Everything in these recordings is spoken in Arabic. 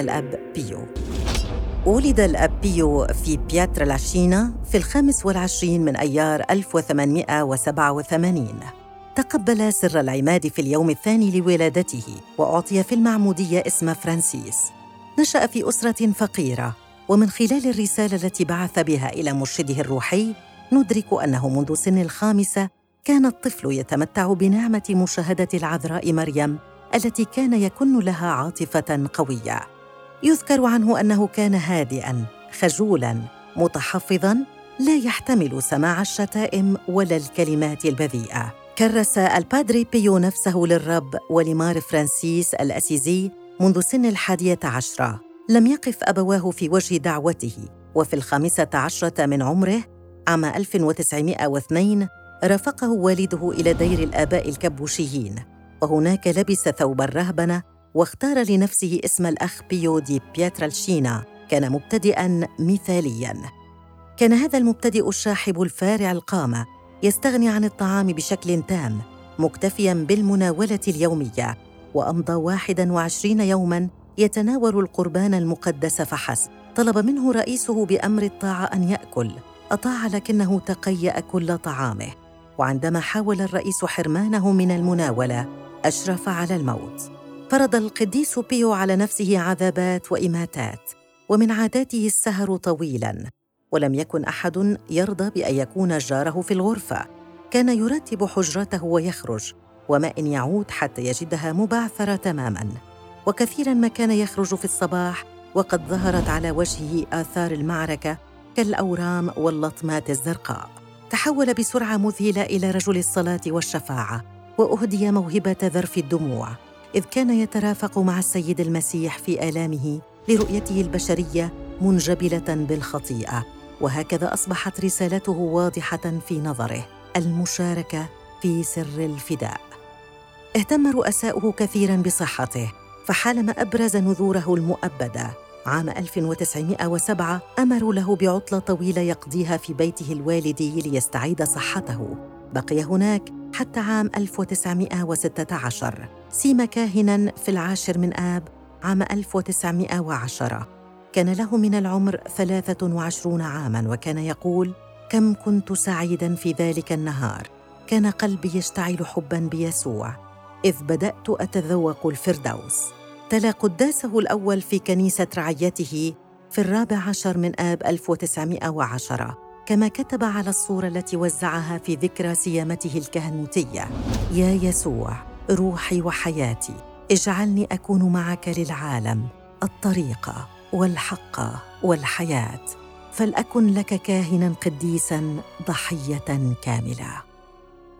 الأب بيو. ولد الأب بيو في بياترا لاشينا في الخامس والعشرين من أيار 1887 تقبل سر العماد في اليوم الثاني لولادته وأعطي في المعمودية اسم فرانسيس. نشأ في أسرة فقيرة ومن خلال الرسالة التي بعث بها إلى مرشده الروحي ندرك أنه منذ سن الخامسة كان الطفل يتمتع بنعمة مشاهدة العذراء مريم التي كان يكن لها عاطفة قوية. يذكر عنه أنه كان هادئاً خجولاً متحفظاً لا يحتمل سماع الشتائم ولا الكلمات البذيئة. كرس البادري بيو نفسه للرب ولمار فرانسيس الأسيزي منذ سن الحادية عشرة. لم يقف أبواه في وجه دعوته. وفي الخامسة عشرة من عمره عام 1902 رافقه والده إلى دير الآباء الكبوشيين. وهناك لبس ثوب الرهبنة واختار لنفسه اسم الأخ بيو دي بياترالشينا كان مبتدئاً مثالياً. كان هذا المبتدئ الشاحب الفارع القامة يستغني عن الطعام بشكل تام مكتفياً بالمناولة اليومية. وأمضى 21 يوماً يتناول القربان المقدس فحسب. طلب منه رئيسه بأمر الطاعة أن يأكل. أطاع لكنه تقيأ كل طعامه. وعندما حاول الرئيس حرمانه من المناولة أشرف على الموت. فرض القديس بيو على نفسه عذابات وإماتات ومن عاداته السهر طويلاً ولم يكن أحد يرضى بأن يكون جاره في الغرفة. كان يرتب حجرته ويخرج وما إن يعود حتى يجدها مبعثرة تماماً. وكثيراً ما كان يخرج في الصباح وقد ظهرت على وجهه آثار المعركة كالأورام واللطمات الزرقاء. تحول بسرعة مذهلة إلى رجل الصلاة والشفاعة وأهدي موهبة ذرف الدموع. إذ كان يترافق مع السيد المسيح في آلامه لرؤيته البشرية منجبلة بالخطيئة وهكذا أصبحت رسالته واضحة في نظره المشاركة في سر الفداء. اهتم رؤساؤه كثيرا بصحته فحالما أبرز نذوره المؤبدة عام 1907 أمروا له بعطلة طويلة يقضيها في بيته الوالدي ليستعيد صحته. بقي هناك حتى عام 1916 سيم كاهنا في العاشر من آب عام 1910 كان له من العمر 23 عاماً وكان يقول كم كنت سعيداً في ذلك النهار. كان قلبي يشتعل حباً بيسوع. إذ بدأت أتذوق الفردوس. تلا قداسه الأول في كنيسة رعيته في الرابع عشر من آب 1910 كما كتب على الصورة التي وزعها في ذكرى سيامته الكهنوتية يا يسوع. روحي وحياتي. اجعلني أكون معك للعالم الطريقة والحق والحياة. فلأكن لك كاهنا قديسا ضحية كاملة.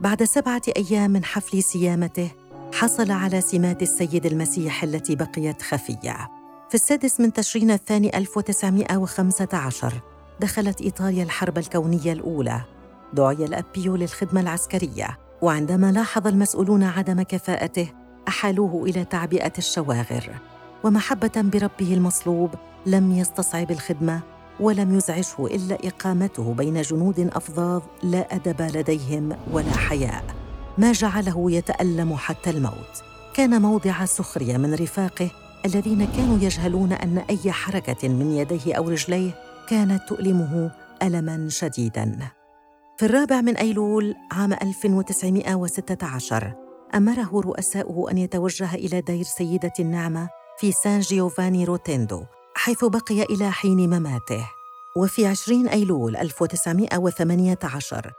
بعد سبعة أيام من حفل سيامته حصل على سمات السيد المسيح التي بقيت خفية. في السادس من تشرين الثاني 1915 دخلت إيطاليا الحرب الكونية الأولى. دعي الأبيو للخدمة العسكرية. وعندما لاحظ المسؤولون عدم كفاءته أحالوه إلى تعبئة الشواغر. ومحبة بربه المصلوب لم يستصعب الخدمة ولم يزعجه إلا إقامته بين جنود أفظاظ لا أدب لديهم ولا حياء. ما جعله يتألم حتى الموت. كان موضع سخرية من رفاقه الذين كانوا يجهلون أن أي حركة من يديه أو رجليه كانت تؤلمه الما شديدا. في الرابع من أيلول عام 1916 أمره رؤساؤه أن يتوجه إلى دير سيدة النعمة في سان جيوفاني روتيندو حيث بقي إلى حين مماته. وفي 20 أيلول 1918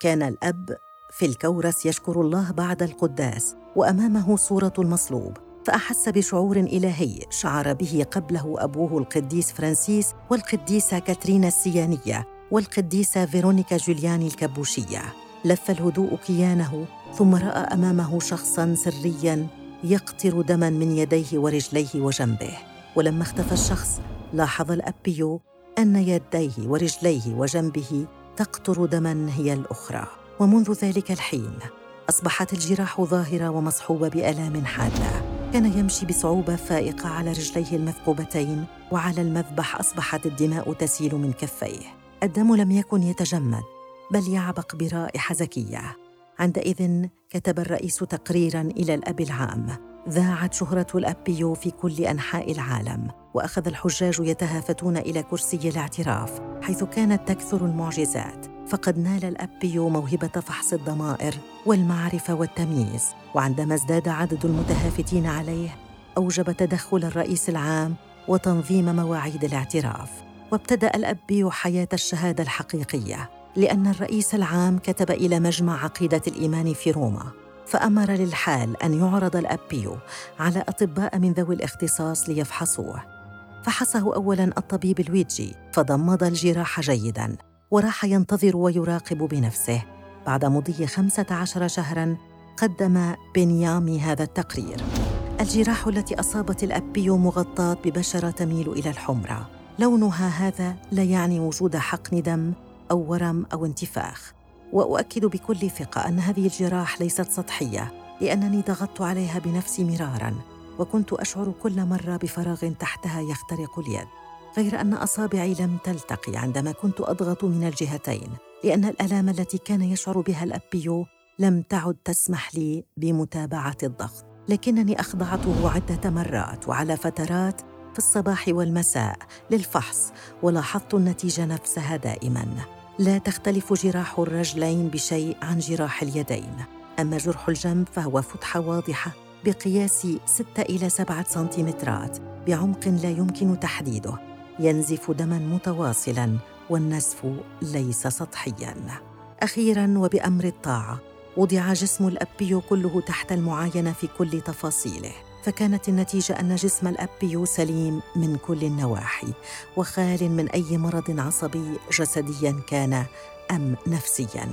كان الأب في الكورس يشكر الله بعد القداس وأمامه صورة المصلوب فأحس بشعور إلهي شعر به قبله أبوه القديس فرانسيس والقديسة كاترينا السيانية. والقديسة فيرونيكا جولياني الكبوشيه لف الهدوء كيانه ثم رأى أمامه شخصا سريا يقطر دما من يديه ورجليه وجنبه. ولما اختفى الشخص لاحظ الابيو أن يديه ورجليه وجنبه تقطر دما هي الأخرى. ومنذ ذلك الحين أصبحت الجراح ظاهرة ومصحوبة بآلام حادة. كان يمشي بصعوبة فائقة على رجليه المثقوبتين وعلى المذبح أصبحت الدماء تسيل من كفيه. الدم لم يكن يتجمد بل يعبق برائحة زكية. عندئذ كتب الرئيس تقريرا إلى الأب العام. ذاعت شهرة الأبيو في كل أنحاء العالم وأخذ الحجاج يتهافتون إلى كرسي الاعتراف حيث كانت تكثر المعجزات. فقد نال الأبيو موهبة فحص الضمائر والمعرفة والتمييز. وعندما ازداد عدد المتهافتين عليه أوجب تدخل الرئيس العام وتنظيم مواعيد الاعتراف. وابتدأ الأبيو حياة الشهادة الحقيقية لأن الرئيس العام كتب إلى مجمع عقيدة الإيمان في روما فأمر للحال أن يعرض الأبيو على أطباء من ذوي الاختصاص ليفحصوه. فحصه أولاً الطبيب الويجي فضمد الجراح جيداً وراح ينتظر ويراقب بنفسه. بعد مضي خمسة عشر شهراً قدم بنيامي هذا التقرير. الجراح التي أصابت الأبيو مغطاة ببشرة تميل إلى الحمرة. لونها هذا لا يعني وجود حقن دم أو ورم أو انتفاخ. وأؤكد بكل ثقة أن هذه الجراح ليست سطحية لأنني ضغطت عليها بنفسي مرارا وكنت أشعر كل مرة بفراغ تحتها يخترق اليد. غير أن أصابعي لم تلتقي عندما كنت أضغط من الجهتين لأن الآلام التي كان يشعر بها الأبيو لم تعد تسمح لي بمتابعة الضغط. لكنني أخضعته عدة مرات وعلى فترات في الصباح والمساء للفحص ولاحظت النتيجة نفسها دائماً. لا تختلف جراح الرجلين بشيء عن جراح اليدين. أما جرح الجنب فهو فتحة واضحة بقياس 6 إلى 7 سنتيمترات بعمق لا يمكن تحديده. ينزف دما متواصلا والنزف ليس سطحيا. أخيرا وبأمر الطاعة وضع جسم الابيو كله تحت المعاينة في كل تفاصيله. فكانت النتيجة أن جسم الأب بيو سليم من كل النواحي وخال من أي مرض عصبي جسديا كان أم نفسيا.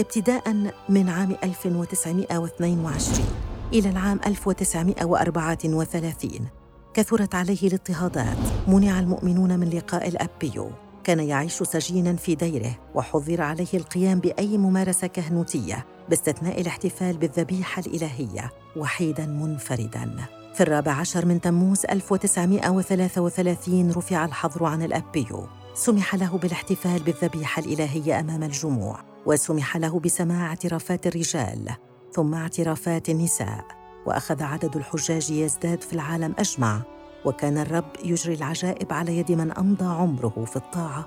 ابتداء من عام 1922 إلى العام 1934 كثرت عليه الاضطهادات. منع المؤمنون من لقاء الأب بيو كان يعيش سجينا في ديره وحظر عليه القيام بأي ممارسة كهنوتية باستثناء الاحتفال بالذبيحة الإلهية. وحيدا منفردا. في الرابع عشر من تموز 1933 رفع الحظر عن الأبيو سمح له بالاحتفال بالذبيحة الإلهية أمام الجموع وسمح له بسماع اعترافات الرجال ثم اعترافات النساء. وأخذ عدد الحجاج يزداد في العالم أجمع. وكان الرب يجري العجائب على يد من أمضى عمره في الطاعة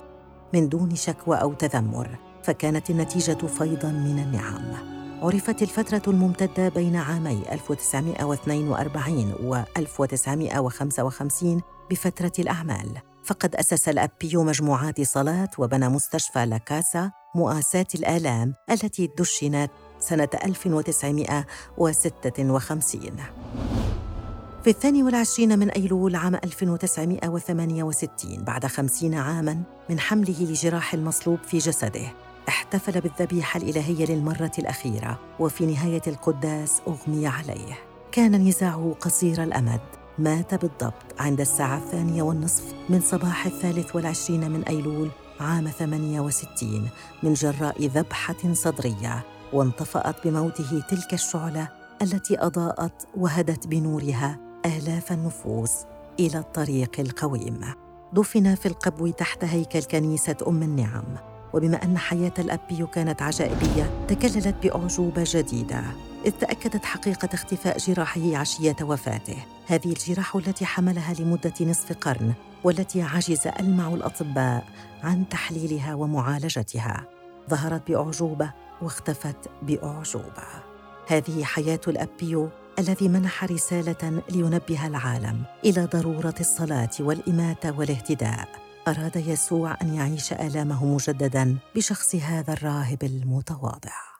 من دون شكوى أو تذمر. فكانت النتيجة فيضا من النعم. عرفت الفترة الممتدة بين عامي 1942 و 1955 بفترة الأعمال. فقد أسس الأبيو مجموعات صلاة وبنى مستشفى لاكاسا مؤاساة الآلام التي دشنت سنة 1956 في الثاني والعشرين من أيلول عام 1968 بعد خمسين عاماً من حمله لجراح المصلوب في جسده. احتفل بالذبيحة الإلهية للمرة الأخيرة وفي نهاية القداس أغمي عليه. كان نزاعه قصير الأمد. مات بالضبط عند الساعة الثانية والنصف من صباح الثالث والعشرين من أيلول عام 68 من جراء ذبحة صدرية وانطفأت بموته تلك الشعلة التي أضاءت وهدت بنورها آلاف النفوس إلى الطريق القويم. دفن في القبو تحت هيكل كنيسة أم النعم، وبما أن حياة الأبي كانت عجائبية تكللت بأعجوبة جديدة. إذ تأكدت حقيقة اختفاء جراحه عشية وفاته. هذه الجراح التي حملها لمدة نصف قرن والتي عجز ألمع الأطباء عن تحليلها ومعالجتها. ظهرت بأعجوبة واختفت بأعجوبة. هذه حياة الابيو الذي منح رسالة لينبه العالم إلى ضرورة الصلاة والإماتة والاهتداء. أراد يسوع أن يعيش آلامه مجددا بشخص هذا الراهب المتواضع.